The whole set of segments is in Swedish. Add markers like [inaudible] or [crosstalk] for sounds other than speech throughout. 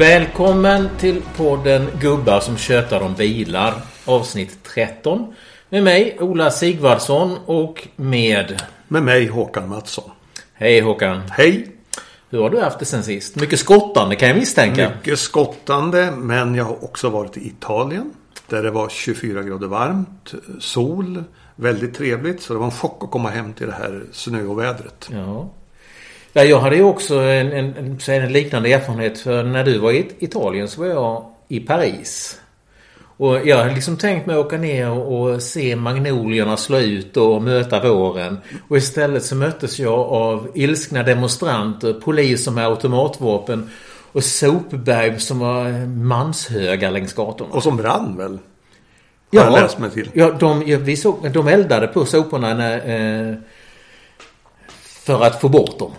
Välkommen till podden Gubbar som tjötar om bilar. Avsnitt 13. Med mig Ola Sigvardsson och med... Med mig Håkan Mattsson. Hej Håkan. Hej. Hur har du haft det sen sist? Mycket skottande kan jag misstänka. Mycket skottande men jag har också varit i Italien. Där det var 24 grader varmt, sol, väldigt trevligt. Så det var en chock att komma hem till det här snöovädret. Ja. Ja, jag hade ju också en, en, en, liknande erfarenhet. För när du var i Italien så var jag i Paris. Och jag hade liksom tänkt mig att åka ner och se magnolierna slå ut och möta våren. Och istället så möttes jag av ilskna demonstranter, poliser med automatvapen och sopberg som var manshöga längs gatorna. Och som brann väl? Ja, ja de, vi såg, de eldade på soporna när, eh, för att få bort dem.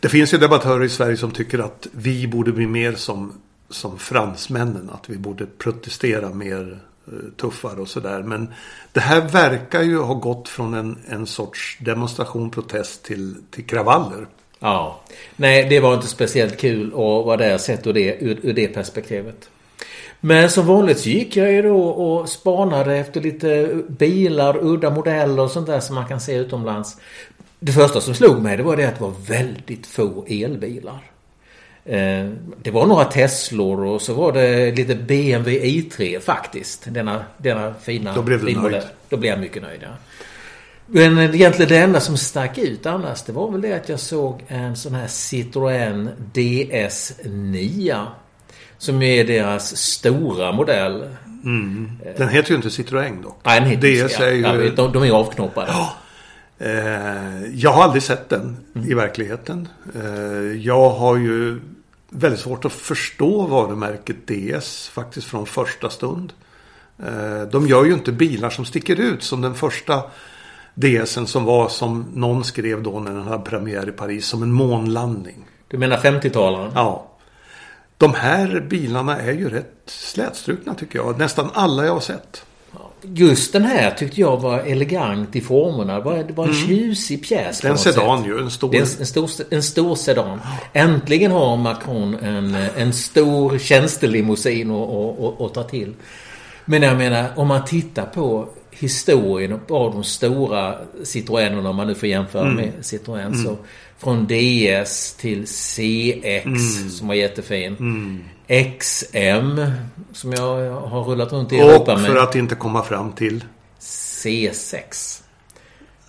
Det finns ju debattörer i Sverige som tycker att vi borde bli mer som, som fransmännen. Att vi borde protestera mer eh, tuffare och sådär. Men det här verkar ju ha gått från en, en sorts demonstration, protest till, till kravaller. Ja. Nej, det var inte speciellt kul att vara där sett ur det, ur, ur det perspektivet. Men som vanligt så gick jag ju då och spanade efter lite bilar, udda modeller och sånt där som man kan se utomlands. Det första som slog mig det var det att det var väldigt få elbilar. Eh, det var några Teslor och så var det lite BMW i3 faktiskt. Denna, denna fina Då blev du nöjd. Då blev jag mycket nöjd, ja. Men egentligen det enda som stack ut annars det var väl det att jag såg en sån här Citroën DS9. Som är deras stora modell. Mm. Den heter ju inte Citroën dock. Nej, den heter DS är ju... Ja, de, de är avknoppade. Ja. Eh, jag har aldrig sett den mm. i verkligheten. Eh, jag har ju väldigt svårt att förstå varumärket DS faktiskt från första stund. Eh, de gör ju inte bilar som sticker ut som den första DSen som var som någon skrev då när den hade premiär i Paris som en månlandning. Du menar 50-talaren? Ja. De här bilarna är ju rätt slätstrukna tycker jag. Nästan alla jag har sett. Just den här tyckte jag var elegant i formerna. Det var, det var en mm. tjusig pjäs. Det är en sedan sätt. ju. En stor... En, en, stor, en stor sedan. Äntligen har Macron en, en stor tjänstelimousin att ta till. Men jag menar, om man tittar på historien av de stora Citroënerna, om man nu får jämföra mm. med Citroën. Mm. Så från DS till CX mm. som var jättefin. Mm. XM som jag har rullat runt i Europa med. Och för att inte komma fram till C6.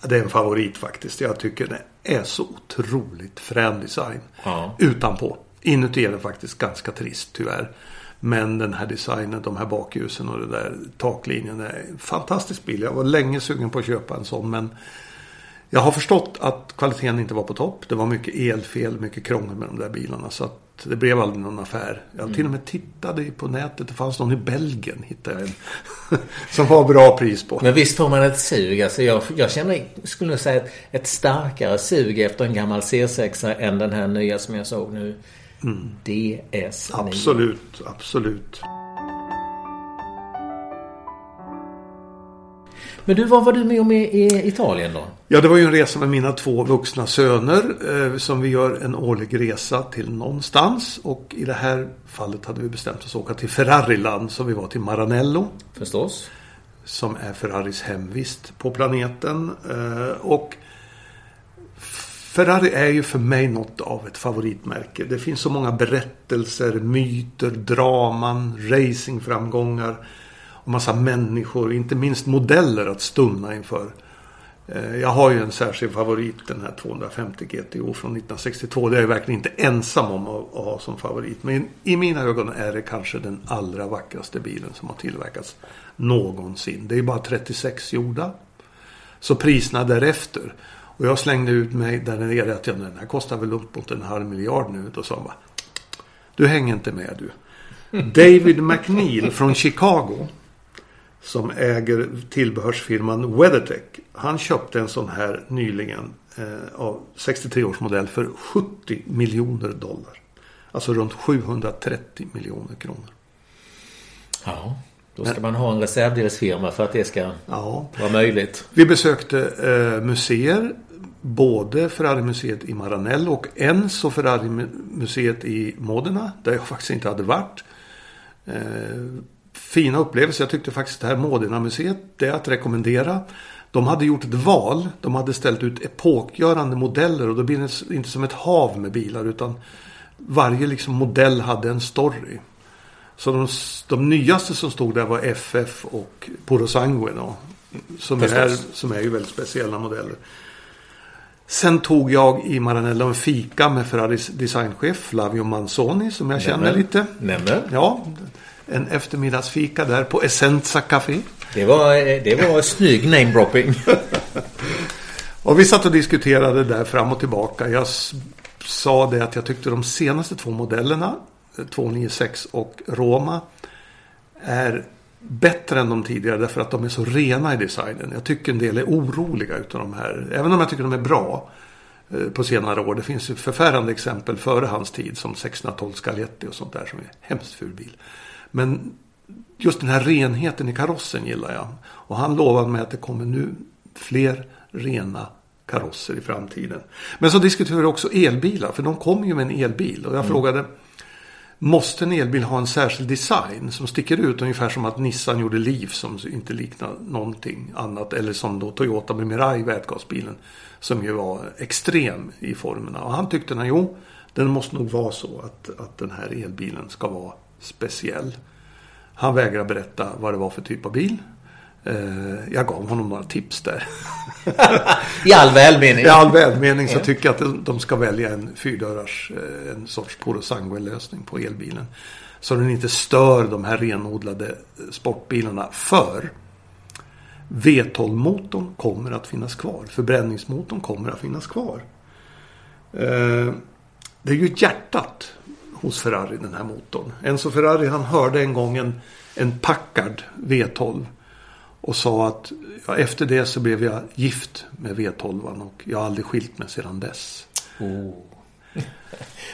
Det är en favorit faktiskt. Jag tycker det är så otroligt frän design. Ja. Utanpå. Inuti är den faktiskt ganska trist tyvärr. Men den här designen, de här bakljusen och det där taklinjen är en fantastisk bil. Jag var länge sugen på att köpa en sån men jag har förstått att kvaliteten inte var på topp. Det var mycket elfel, mycket krångel med de där bilarna. Så att det blev aldrig någon affär. Jag mm. till och med tittade på nätet. Det fanns någon i Belgien hittade jag en. [laughs] som var bra pris på. Men visst får man ett sug. Alltså jag, jag känner, skulle säga ett, ett starkare sug efter en gammal C6 än den här nya som jag såg nu. Mm. DS9. Absolut, absolut. Men du, vad var du med om i, Italien då? Ja, det var ju en resa med mina två vuxna söner. Eh, som vi gör en årlig resa till någonstans. Och i det här fallet hade vi bestämt oss att åka till Ferrariland. Så vi var till Maranello. Förstås. Som är Ferraris hemvist på planeten. Eh, och Ferrari är ju för mig något av ett favoritmärke. Det finns så många berättelser, myter, draman, racingframgångar massa människor, inte minst modeller att stumna inför. Eh, jag har ju en särskild favorit, den här 250 GTO från 1962. Det är jag verkligen inte ensam om att, ha som favorit. Men i mina ögon är det kanske den allra vackraste bilen som har tillverkats någonsin. Det är bara 36 gjorda. Så priserna därefter. Och jag slängde ut mig där nere att ja, den här kostar väl upp mot en halv miljard nu. Då sa han bara, du hänger inte med du. [laughs] David McNeil från Chicago som äger tillbehörsfirman WeatherTech. Han köpte en sån här nyligen eh, av 63 års modell för 70 miljoner dollar. Alltså runt 730 miljoner kronor. Ja, då ska Men, man ha en reservdelsfirma för att det ska ja, vara möjligt. Vi besökte eh, museer både Ferrari-museet i Maranello och Enzo Ferrari-museet i Modena. Där jag faktiskt inte hade varit. Eh, fina upplevelser. Jag tyckte faktiskt det här Modena-museet, det är att rekommendera. De hade gjort ett val. De hade ställt ut epokgörande modeller och då blir det inte som ett hav med bilar utan varje liksom modell hade en story. Så de, de nyaste som stod där var FF och Porosangue då. Som är, som är ju väldigt speciella modeller. Sen tog jag i Maranello en fika med Ferraris designchef Flavio Manzoni som jag känner Nämen. lite. Nämen. Ja, en eftermiddagsfika där på Essenza Café. Det var, det var snygg namedropping. [laughs] Och vi satt och diskuterade där fram och tillbaka. Jag sa det att jag tyckte de senaste två modellerna, eh, 296 och Roma, är bättre än de tidigare därför att de är så rena i designen. Jag tycker en del är oroliga utav de här. Även om jag tycker de är bra eh, på senare år. Det finns ju förfärande exempel före hans tid som 612 Scaletti och sånt där som är hemskt ful bil. Men just den här renheten i karossen gillar jag. Och han lovade mig att det kommer nu fler rena karosser i framtiden. Men så diskuterar vi också elbilar, för de kommer ju med en elbil. Och jag frågade, måste en elbil ha en särskild design som sticker ut? Ungefär som att Nissan gjorde Leaf som inte liknar någonting annat. Eller som då Toyota med Mirai, vätgasbilen. Som ju var extrem i formerna. Och han tyckte, nej, jo, den måste nog vara så att, att den här elbilen ska vara speciell. Han vägrar berätta vad det var för typ av bil. Eh, Jag gav honom några tips där. [laughs] I all välmening. I all välmening så tycker jag att de- ska välja en fyrdörrars, eh, en sorts Puro Sangue-lösning på elbilen. Så den inte stör de här renodlade eh, sportbilarna. För V12-motorn kommer att finnas kvar. Förbränningsmotorn kommer att finnas kvar. Det är ju hjärtat hos Ferrari den här motorn. Enzo Ferrari han hörde en gång en, en Packard V12. Och sa att ja, efter det så blev jag gift med V12 och jag har aldrig skilt mig sedan dess. Oh.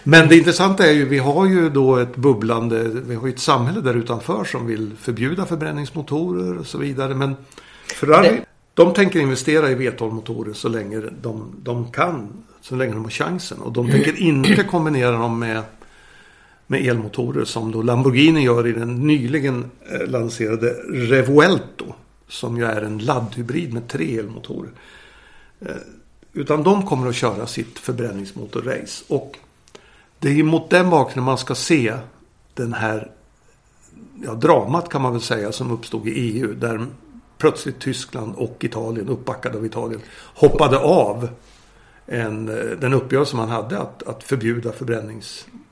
Men det intressanta är ju, vi har ju då ett bubblande, vi har ju ett samhälle där utanför som vill förbjuda förbränningsmotorer och så vidare. Men Ferrari, Det- de tänker investera i V12-motorer så länge de, de kan, så länge de har chansen. Och de tänker [clears throat] inte kombinera dem med, med elmotorer som då Lamborghini gör i den nyligen eh, lanserade Revuelto. Som ju är en laddhybrid med tre elmotorer. Eh, utan de kommer att köra sitt förbränningsmotorrace. Och det är ju mot den bakgrunden man ska se den här ja, dramat kan man väl säga som uppstod i EU. Där plötsligt Tyskland och Italien, uppbackade av Italien, hoppade av en, eh, den uppgörelse man hade att, att förbjuda förbränningsmotorer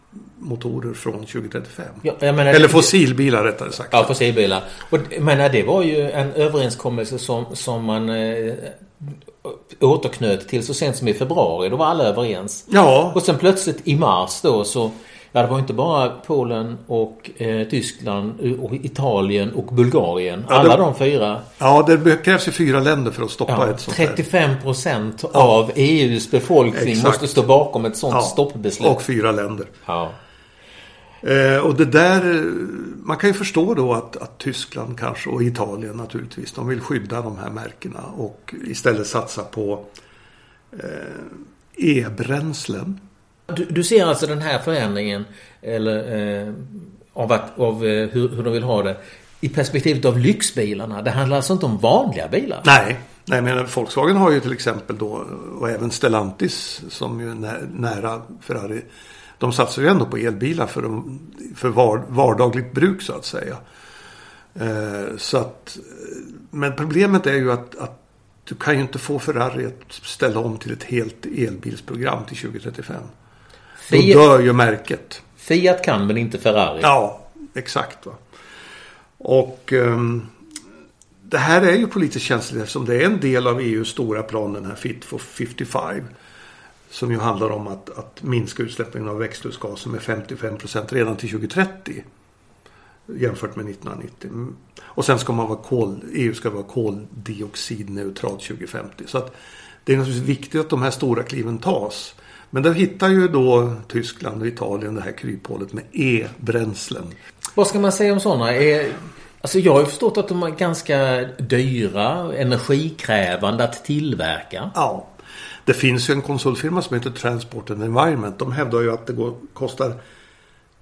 från 2035. Ja, menar, Eller fossilbilar rättare sagt. Ja, fossilbilar. Och menar, det var ju en överenskommelse som, som man eh, återknöt till så sent som i februari. Då var alla överens. Ja, Och sen plötsligt i mars då så Ja, det var inte bara Polen och eh, Tyskland och Italien och Bulgarien. Ja, Alla det- de fyra. ja, det krävs ju fyra länder för att stoppa Ja, ett sånt här. 35 procent av EUs befolkning Exakt. måste stå bakom ett sånt stoppbeslut. Och fyra länder. Ja. Eh, och det där, eh, man kan ju förstå då att, att Tyskland kanske och Italien naturligtvis, de vill skydda de här märkena och istället satsa på eh, e-bränslen. Du, du ser alltså den här förändringen eller, eh, av, att, av eh, hur, hur de vill ha det i perspektivet av lyxbilarna. Det handlar alltså inte om vanliga bilar. Nej, nej men Volkswagen har ju till exempel då och även Stellantis som ju är nära Ferrari. De satsar ju ändå på elbilar för, de, för var, vardagligt bruk så att säga. Eh, så att, eh, men problemet är ju att, att du kan ju inte få Ferrari att ställa om till ett helt elbilsprogram till 2035. Då Fiat, dör ju märket. Fiat kan men inte Ferrari. Ja, exakt. Va? Och ehm, det här är ju politiskt känsligt eftersom det är en del av EUs stora plan, den här Fit for 55. Som ju handlar om att, att minska utsläppen av växthusgaser med 55 procent redan till 2030. Jämfört med 1990. Mm. Och sen ska man vara kol, EU ska vara koldioxidneutralt 2050. Så att det är naturligtvis viktigt att de här stora kliven tas. Men där hittar ju då Tyskland och Italien det här kryphålet med e-bränslen. Vad ska man säga om sådana? Är, alltså jag har ju förstått att de är ganska dyra, energikrävande att tillverka. Ja, Det finns ju en konsultfirma som heter Transport and Environment. De hävdar ju att det går, kostar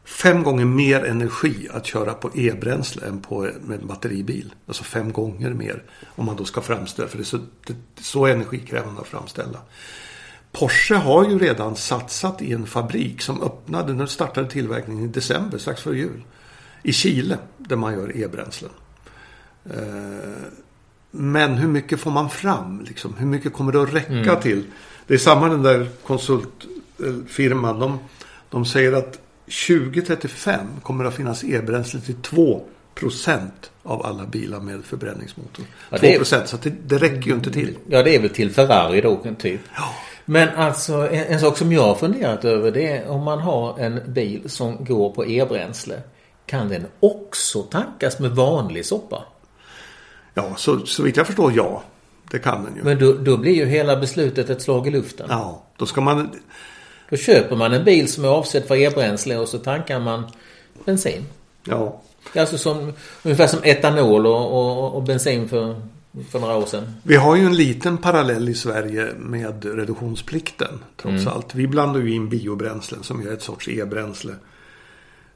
fem gånger mer energi att köra på e-bränsle än på med batteribil. Alltså fem gånger mer om man då ska framställa. För det är så, det är så energikrävande att framställa. Porsche har ju redan satsat i en fabrik som öppnade, den startade tillverkningen i december strax före jul. I Chile där man gör e-bränslen. Eh, men hur mycket får man fram? Liksom? Hur mycket kommer det att räcka mm. till? Det är samma den där konsultfirman. De, de säger att 2035 kommer det att finnas e-bränsle till 2 procent av alla bilar med förbränningsmotor. Ja, 2 procent, så det, det räcker ju inte till. Ja, det är väl till Ferrari då, typ. Ja. Men alltså en, en, sak som jag har funderat över det är om man har en bil som går på e-bränsle. Kan den också tankas med vanlig soppa? Ja, så, så vitt jag förstår ja. Det kan den ju. Men då, då blir ju hela beslutet ett slag i luften. Ja, då ska man... Då köper man en bil som är avsedd för e-bränsle och så tankar man bensin. Ja. Alltså som, ungefär som etanol och, och, och bensin för, för några år sedan. Vi har ju en liten parallell i Sverige med reduktionsplikten trots mm. allt. Vi blandar ju in biobränslen som är ett sorts e-bränsle.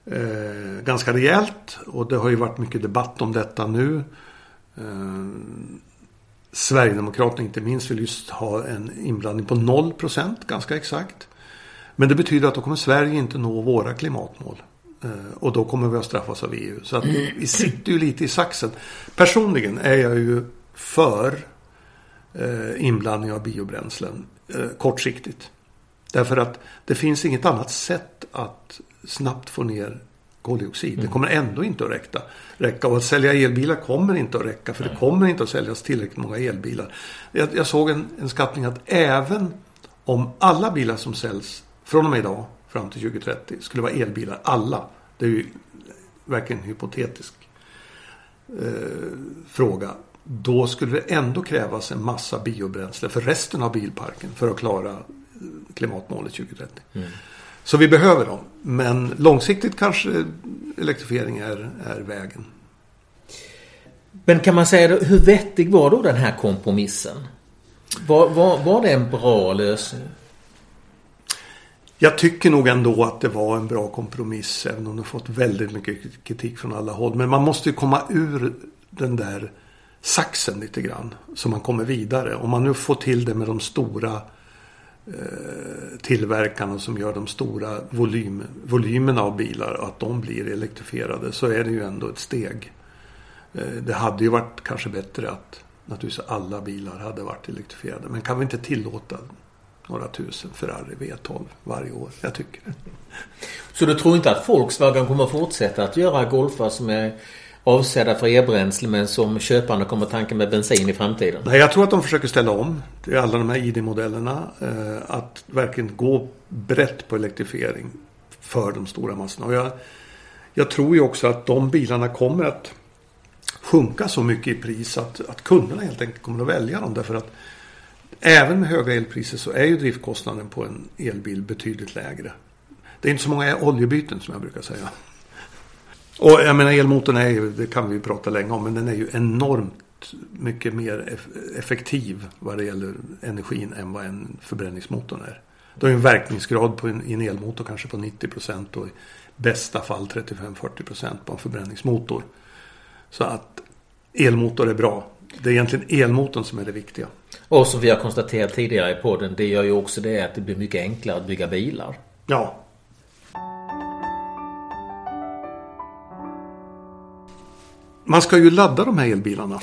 Eh, ganska rejält och det har ju varit mycket debatt om detta nu. Eh, Sverigedemokraterna inte minst vill just ha en inblandning på 0% ganska exakt. Men det betyder att då kommer Sverige inte nå våra klimatmål. Eh, och då kommer vi att straffas av EU. Så att vi sitter ju lite i saxen. Personligen är jag ju för eh, inblandning av biobränslen eh, kortsiktigt. Därför att det finns inget annat sätt att snabbt få ner koldioxid. Mm. Det kommer ändå inte att räcka. räcka. Och att sälja elbilar kommer inte att räcka. För Nej. det kommer inte att säljas tillräckligt många elbilar. Jag, jag såg en, en skattning att även om alla bilar som säljs från och med idag fram till 2030 skulle vara elbilar. Alla. Det är ju verkligen en hypotetisk eh, fråga. Då skulle det ändå krävas en massa biobränsle för resten av bilparken för att klara klimatmålet 2030. Mm. Så vi behöver dem. Men långsiktigt kanske elektrifiering är, är vägen. Men kan man säga hur vettig var då den här kompromissen? Var, var, var det en bra lösning? Jag tycker nog ändå att det var en bra kompromiss. Även om det fått väldigt mycket kritik från alla håll. Men man måste ju komma ur den där saxen lite grann. Så man kommer vidare. Om man nu får till det med de stora Eh, tillverkarna som gör de stora volym, volymerna av bilar och att de blir elektrifierade så är det ju ändå ett steg. Eh, det hade ju varit kanske bättre att naturligtvis alla bilar hade varit elektrifierade. Men kan vi inte tillåta några tusen Ferrari V12 varje år? Jag tycker det. Så du tror inte att Volkswagen kommer fortsätta att göra Golfar som är avsedda för e-bränsle men som köparna kommer tanka med bensin i framtiden? Nej, jag tror att de försöker ställa om till alla de här ID-modellerna. Eh, att verkligen gå brett på elektrifiering för de stora massorna. Och jag, jag tror ju också att de bilarna kommer att sjunka så mycket i pris att, att kunderna helt enkelt kommer att välja dem. Därför att även med höga elpriser så är ju driftkostnaden på en elbil betydligt lägre. Det är inte så många oljebyten som jag brukar säga. Och jag menar elmotorn är ju, det kan vi ju prata länge om, men den är ju enormt mycket mer effektiv vad det gäller energin än vad en förbränningsmotor är. Har ju en verkningsgrad på en, i en elmotor kanske på 90 procent och i bästa fall 35-40 procent på en förbränningsmotor. Så att elmotor är bra. Det är egentligen elmotorn som är det viktiga. Och som vi har konstaterat tidigare i podden, det gör ju också det att det blir mycket enklare att bygga bilar. Ja, Man ska ju ladda de här elbilarna.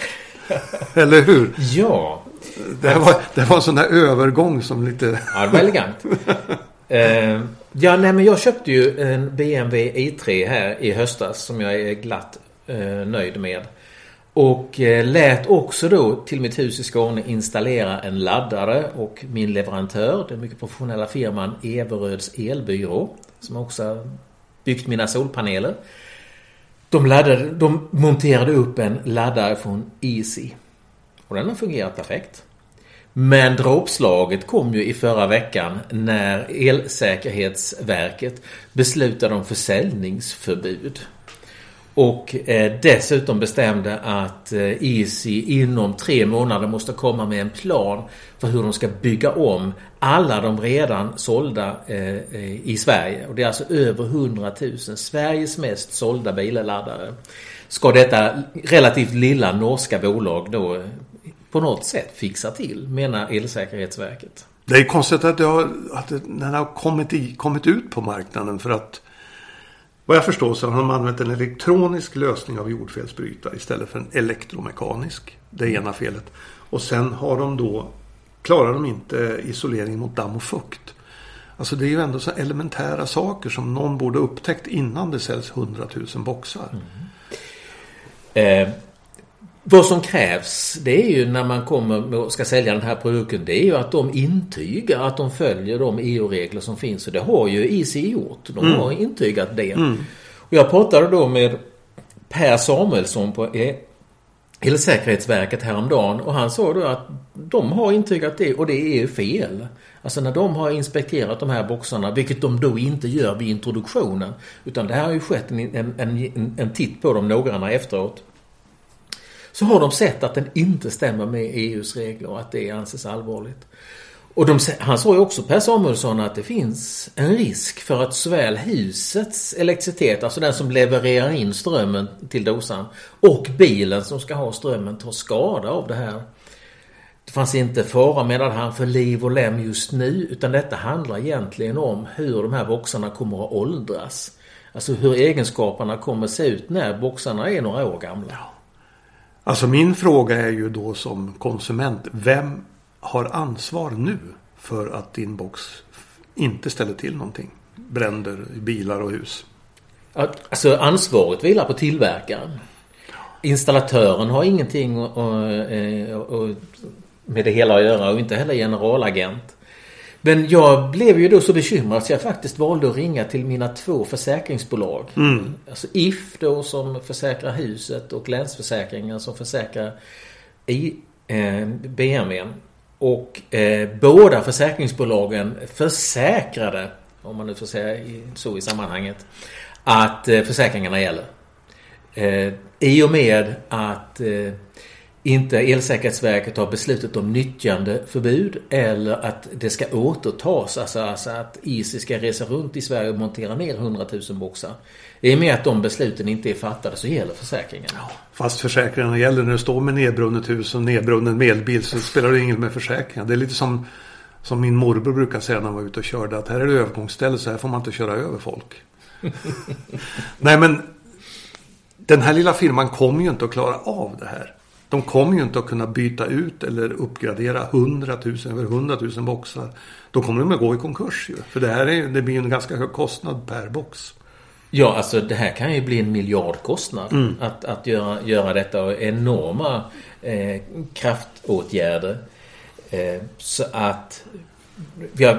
Eller hur? Ja. Det var, det var en sån där övergång som lite... Ja, det var elegant. uh, ja, nej men jag köpte ju en BMW i3 här i höstas som jag är glatt uh, nöjd med. Och uh, lät också då till mitt hus i Skåne installera en laddare och min leverantör, den mycket professionella firman Everöds elbyrå, som också byggt mina solpaneler. De, laddade, de monterade upp en laddare från Easy. Och den har fungerat perfekt. Men dråpslaget kom ju i förra veckan när Elsäkerhetsverket beslutade om försäljningsförbud. Och eh, dessutom bestämde att eh, Easy inom tre månader måste komma med en plan för hur de ska bygga om alla de redan sålda eh, i Sverige. Och det är alltså över 100 000. Sveriges mest sålda billaddare. Ska detta relativt lilla norska bolag då på något sätt fixa till, menar Elsäkerhetsverket. Det är konstigt att, det har, att den har kommit, i, kommit ut på marknaden för att vad jag förstår så har de använt en elektronisk lösning av jordfelsbrytare istället för en elektromekanisk. Det ena felet. Och sen har de då klarar de inte isolering mot damm och fukt. Alltså det är ju ändå så elementära saker som någon borde upptäckt innan det säljs 100 000 boxar. Mm. Eh, vad som krävs det är ju när man kommer och ska sälja den här produkten det är ju att de intygar att de följer de EU-regler som finns. Och det har ju IC gjort. De mm. har intygat det. Mm. Och jag pratade då med Per Samuelsson på e- Elsäkerhetsverket häromdagen och han sa då att de har intygat det och det är fel. Alltså när de har inspekterat de här boxarna, vilket de då inte gör vid introduktionen. Utan det här har ju skett en, en, en, en titt på dem noggrannare efteråt så har de sett att den inte stämmer med EUs regler och att det anses allvarligt. Och de, han sa ju också, Per Samuelsson, att det finns en risk för att såväl husets elektricitet, alltså den som levererar in strömmen till dosan, och bilen som ska ha strömmen tar skada av det här. Det fanns inte fara, menade han, för liv och lem just nu, utan detta handlar egentligen om hur de här boxarna kommer att åldras. Alltså hur egenskaperna kommer att se ut när boxarna är några år gamla. Alltså min fråga är ju då som konsument. Vem har ansvar nu för att din box inte ställer till någonting? Bränder i bilar och hus. Alltså ansvaret vilar på tillverkaren. Installatören har ingenting eh, med det hela att göra och inte heller generalagent. Men jag blev ju då så bekymrad så jag faktiskt valde att ringa till mina två försäkringsbolag. Mm. Alltså If då som försäkrar huset och Länsförsäkringen som försäkrar i eh, BMWn. Och eh, båda försäkringsbolagen försäkrade, om man nu får säga så i sammanhanget, att eh, försäkringarna gäller. Eh, I och med att eh, inte Elsäkerhetsverket har beslutat om nyttjandeförbud eller att det ska återtas. Alltså, alltså att ISI ska resa runt i Sverige och montera ner 100 000 boxar. I och med att de besluten inte är fattade så gäller försäkringen. Ja, fast försäkringarna gäller när du står med nedbrunnet hus och nedbrunnen medbil så spelar det inget med försäkringen. Det är lite som, som min morbror brukar säga när han var ute och körde att här är det övergångsställe så här får man inte köra över folk. [laughs] Nej men den här lilla firman kommer ju inte att klara av det här. De kommer ju inte att kunna byta ut eller uppgradera 100 000, över 100 000 boxar. Då kommer de att gå i konkurs ju. För det här är, det blir en ganska hög kostnad per box. Ja, alltså det här kan ju bli en miljardkostnad. Mm. Att, att göra, göra detta och enorma eh, kraftåtgärder. Eh, så att Ja,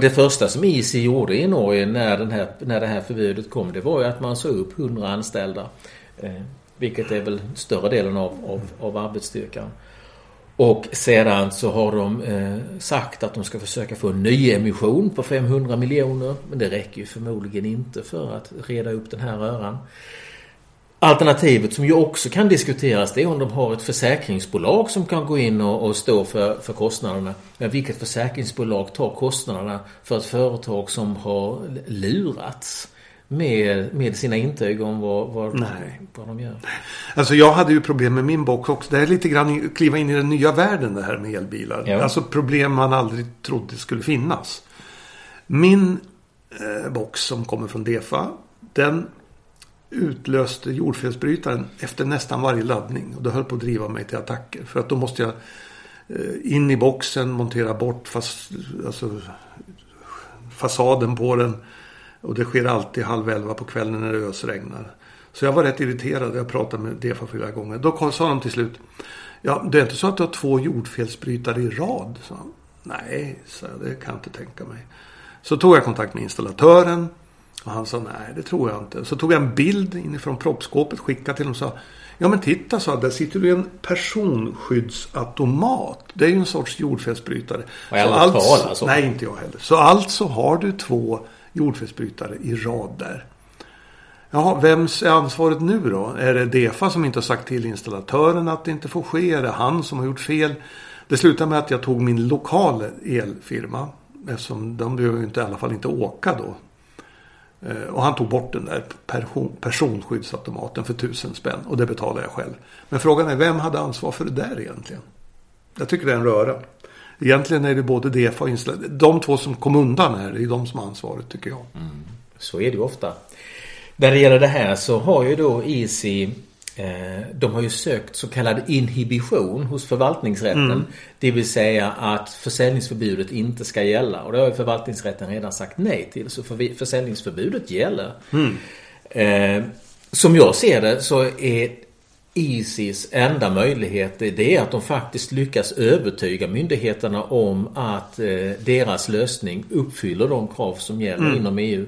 det första som IC gjorde i Norge när, den här, när det här förbudet kom det var ju att man sa upp 100 anställda. Vilket är väl större delen av, av, av arbetsstyrkan. Och sedan så har de eh, sagt att de ska försöka få en nyemission på 500 miljoner. Men det räcker ju förmodligen inte för att reda upp den här röran. Alternativet som ju också kan diskuteras det är om de har ett försäkringsbolag som kan gå in och, och stå för, för kostnaderna. Men vilket försäkringsbolag tar kostnaderna för ett företag som har lurats? Med, med sina intyg om vad, vad, Nej. vad de gör. Alltså jag hade ju problem med min box också. Det är lite grann kliva in i den nya världen det här med elbilar. Ja. Alltså problem man aldrig trodde skulle finnas. Min eh, box som kommer från Defa. Den utlöste jordfelsbrytaren efter nästan varje laddning. Och det höll på att driva mig till attacker. För att då måste jag eh, in i boxen, montera bort fast, alltså, fasaden på den och det sker alltid halv elva på kvällen när det ösregnar. Så jag var rätt irriterad. Jag pratade med Defa flera gånger. Då sa de till slut. Ja, det är inte så att du har två jordfelsbrytare i rad? Så, nej, så det kan jag inte tänka mig. Så tog jag kontakt med installatören. Och han sa nej, det tror jag inte. Så tog jag en bild inifrån proppskåpet, skickade till honom och sa. Ja men titta, sa där sitter du en personskyddsautomat. Det är ju en sorts jordfelsbrytare. Har jag alltså, alltså? Nej, inte jag heller. Så alltså har du två jordfelsbrytare i rad där. Ja, vems är ansvaret nu då? Är det DEFA som inte har sagt till installatören att det inte får ske? Är det han som har gjort fel? Det slutade med att jag tog min lokala elfirma. Eftersom de behöver ju inte, i alla fall inte åka då. Eh, och han tog bort den där personskyddsautomaten för tusen spänn. Och det betalade jag själv. Men frågan är, vem hade ansvar för det där egentligen? Jag tycker det är en röra. Egentligen är det både DEFA och installatören. De två som kom undan här, det är de som har ansvaret tycker jag. Mm. Så är det ju ofta. När det gäller det här så har ju då Easy eh, de har ju sökt så kallad inhibition hos förvaltningsrätten. Mm. Det vill säga att försäljningsförbudet inte ska gälla. Och det har ju förvaltningsrätten redan sagt nej till. Så försäljningsförbudet gäller. Mm. Eh, som jag ser det så är Isis enda möjlighet det är att de faktiskt lyckas övertyga myndigheterna om att eh, deras lösning uppfyller de krav som gäller mm. inom EU.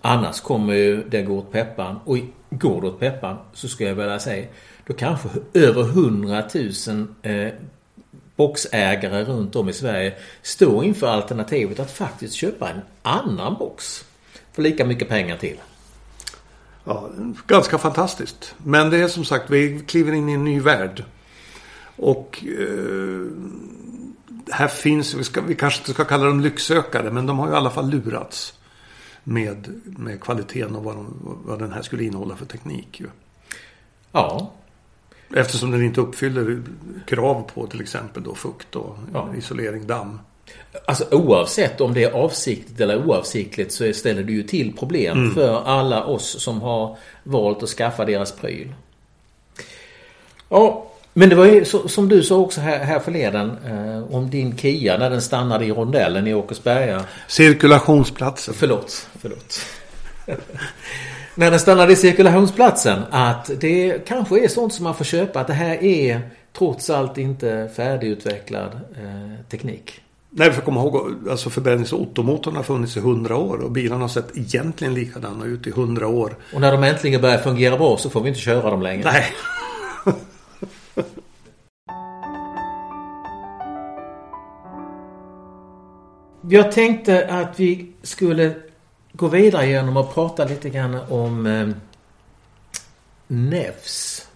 Annars kommer ju det gå åt peppan. Och går det åt peppan så ska jag vilja säga då kanske över 100 000 eh, boxägare runt om i Sverige står inför alternativet att faktiskt köpa en annan box. För lika mycket pengar till. Ja, ganska fantastiskt. Men det är som sagt, vi kliver in i en ny värld. Och eh, här finns, vi, ska, vi kanske inte ska kalla dem lycksökare, men de har ju i alla fall lurats med, med kvaliteten och vad, de, vad den här skulle innehålla för teknik. Ju. Ja. Eftersom den inte uppfyller krav på till exempel då fukt och ja. isolering, damm. Alltså oavsett om det är avsiktligt eller oavsiktligt så ställer det ju till problem mm. för alla oss som har valt att skaffa deras pryl. Ja, men det var ju så, som du sa också här, här förleden eh, om din Kia när den stannade i rondellen i Åkersberga. Cirkulationsplatsen. Förlåt, förlåt. [laughs] när den stannade i cirkulationsplatsen att det kanske är sånt som man får köpa. Att det här är trots allt inte färdigutvecklad eh, teknik. Nej, vi får komma ihåg alltså förbrännings och ottomotorn har funnits i hundra år och bilarna har sett egentligen likadana ut i hundra år. Och när de äntligen börjar fungera bra så får vi inte köra dem längre. Nej. [laughs] Jag tänkte att vi skulle gå vidare genom att prata lite grann om eh, Nevs.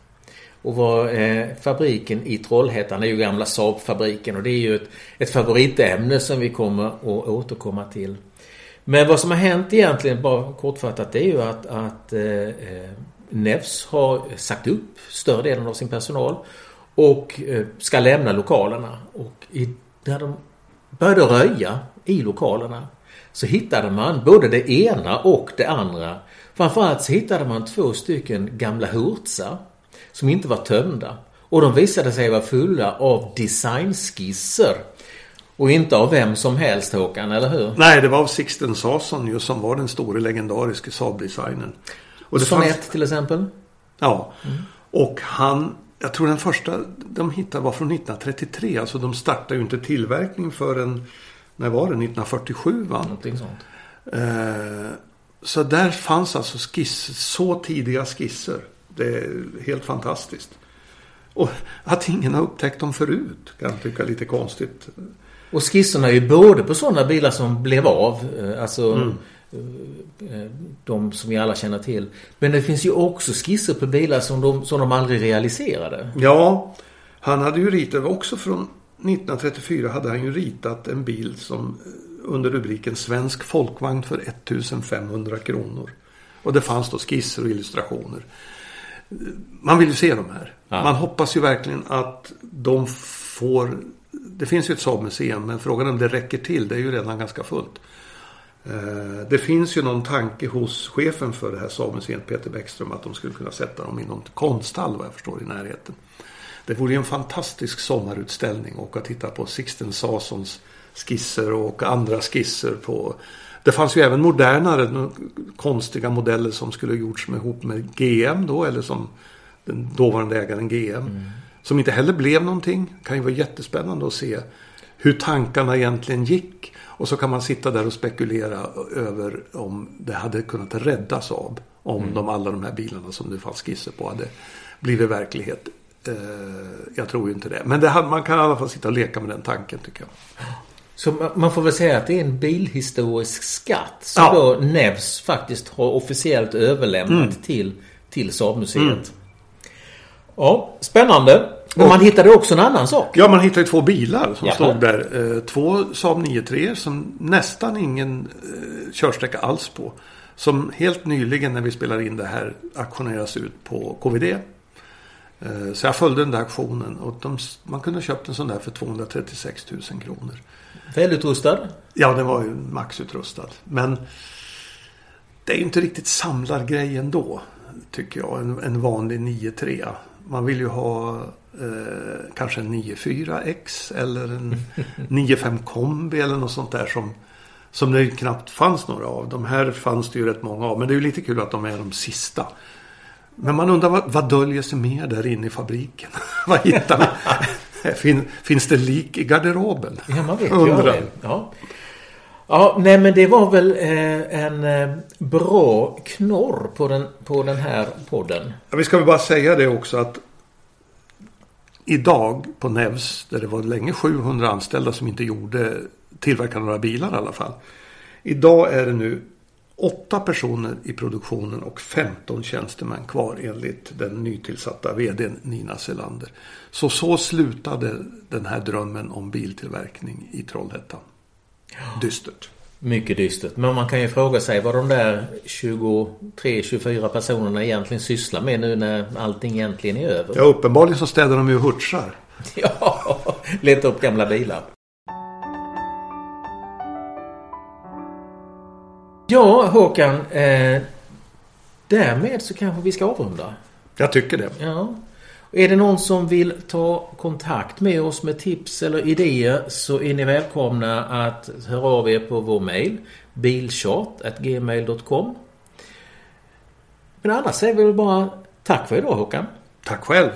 Och var eh, fabriken i Trollhättan är ju gamla Saab-fabriken och det är ju ett, ett favoritämne som vi kommer att återkomma till. Men vad som har hänt egentligen, bara kortfattat, det är ju att, att eh, eh Nevs har sagt upp större delen av sin personal och eh, ska lämna lokalerna. Och i, när de började röja i lokalerna så hittade man både det ena och det andra. Framförallt så hittade man två stycken gamla hurtsar som inte var tömda. Och de visade sig vara fulla av designskisser. Och inte av vem som helst Håkan, eller hur? Nej, det var av Sixten Sason ju som var den store legendariske Saab-designern. Sonett fanns... till exempel? Ja. Mm. Och han, jag tror den första de hittade var från 1933. Alltså de startade ju inte tillverkning förrän, när var det? 1947 va? Någonting sånt. Eh, så där fanns alltså skiss, så tidiga skisser. Det är helt fantastiskt. Och att ingen har upptäckt dem förut kan jag tycka är lite konstigt. Och skisserna är ju både på sådana bilar som blev av. Eh, alltså mm. Eh, de som vi alla känner till. Men det finns ju också skisser på bilar som de, som de aldrig realiserade. Ja, han hade ju ritat också från 1934 hade han ju ritat en bil som eh, under rubriken Svensk folkvagn för 1500 kronor. Och det fanns då skisser och illustrationer. Man vill ju se de här. Ja. Man hoppas ju verkligen att de får... Det finns ju ett Saab-museum men frågan om det räcker till. Det är ju redan ganska fullt. Eh, det finns ju någon tanke hos chefen för det här Saab-museet, Peter Bäckström, att de skulle kunna sätta dem i någon konsthall vad jag förstår i närheten. Det vore ju en fantastisk sommarutställning och att titta på Sixten Sasons skisser och andra skisser på det fanns ju även modernare konstiga modeller som skulle ha gjorts med, ihop med GM då eller som den dåvarande ägaren GM. Mm. Som inte heller blev någonting. Det kan ju vara jättespännande att se hur tankarna egentligen gick. Och så kan man sitta där och spekulera över om det hade kunnat räddas av. Om mm. de, alla de här bilarna som det fanns skisser på hade blivit verklighet. Eh, jag tror ju inte det. Men det man kan i alla fall sitta och leka med den tanken tycker jag. Så man får väl säga att det är en bilhistorisk skatt som Ja. då Nevs faktiskt har officiellt överlämnat Mm. till, till Saabmuseet. Ja, spännande. Men man hittade också en annan sak. Ja, man hittade två bilar som Jaha. stod där. Eh, Två Saab 9-3 som nästan ingen eh, körsträcka alls på. Som helt nyligen när vi spelar in det här auktioneras ut på KVD. Eh, Så jag följde den där auktionen och de, man kunde ha köpt en sån där för 236 000 kronor. Välutrustad. Ja, den var ju maxutrustad. Men det är ju inte riktigt samlargrej ändå. Tycker jag. En, en vanlig 9-3. Man vill ju ha eh, kanske en 9-4X eller en [laughs] 9-5 kombi eller något sånt där som som det knappt fanns några av. De här fanns det ju rätt många av. Men det är ju lite kul att de är de sista. Men man undrar vad, vad döljer sig mer där inne i fabriken? [laughs] vad hittar vi? Fin, finns det lik i garderoben? Ja, man vet ju Undrar. det. Ja. ja, nej men det var väl eh, en eh, bra knorr på den, på den här podden. Ja, vi ska väl bara säga det också att idag på Nevs, där det var länge 700 anställda som inte gjorde tillverkade några bilar i alla fall. Idag är det nu åtta personer i produktionen och 15 tjänstemän kvar enligt den nytillsatta vdn Nina Selander. Så så slutade den här drömmen om biltillverkning i Trollhättan. Dystert. Mycket dystert. Men man kan ju fråga sig vad de där 23-24 personerna egentligen sysslar med nu när allting egentligen är över. Ja, uppenbarligen så städar de ju hutschar. [laughs] Ja, leta upp gamla bilar. Ja, Håkan. Eh, därmed så kanske vi ska avrunda. Jag tycker det. Ja. Är det någon som vill ta kontakt med oss med tips eller idéer så är ni välkomna att höra av er på vår mail bilchat.gmail.com Men annars säger vi väl bara tack för idag Håkan. Tack själv.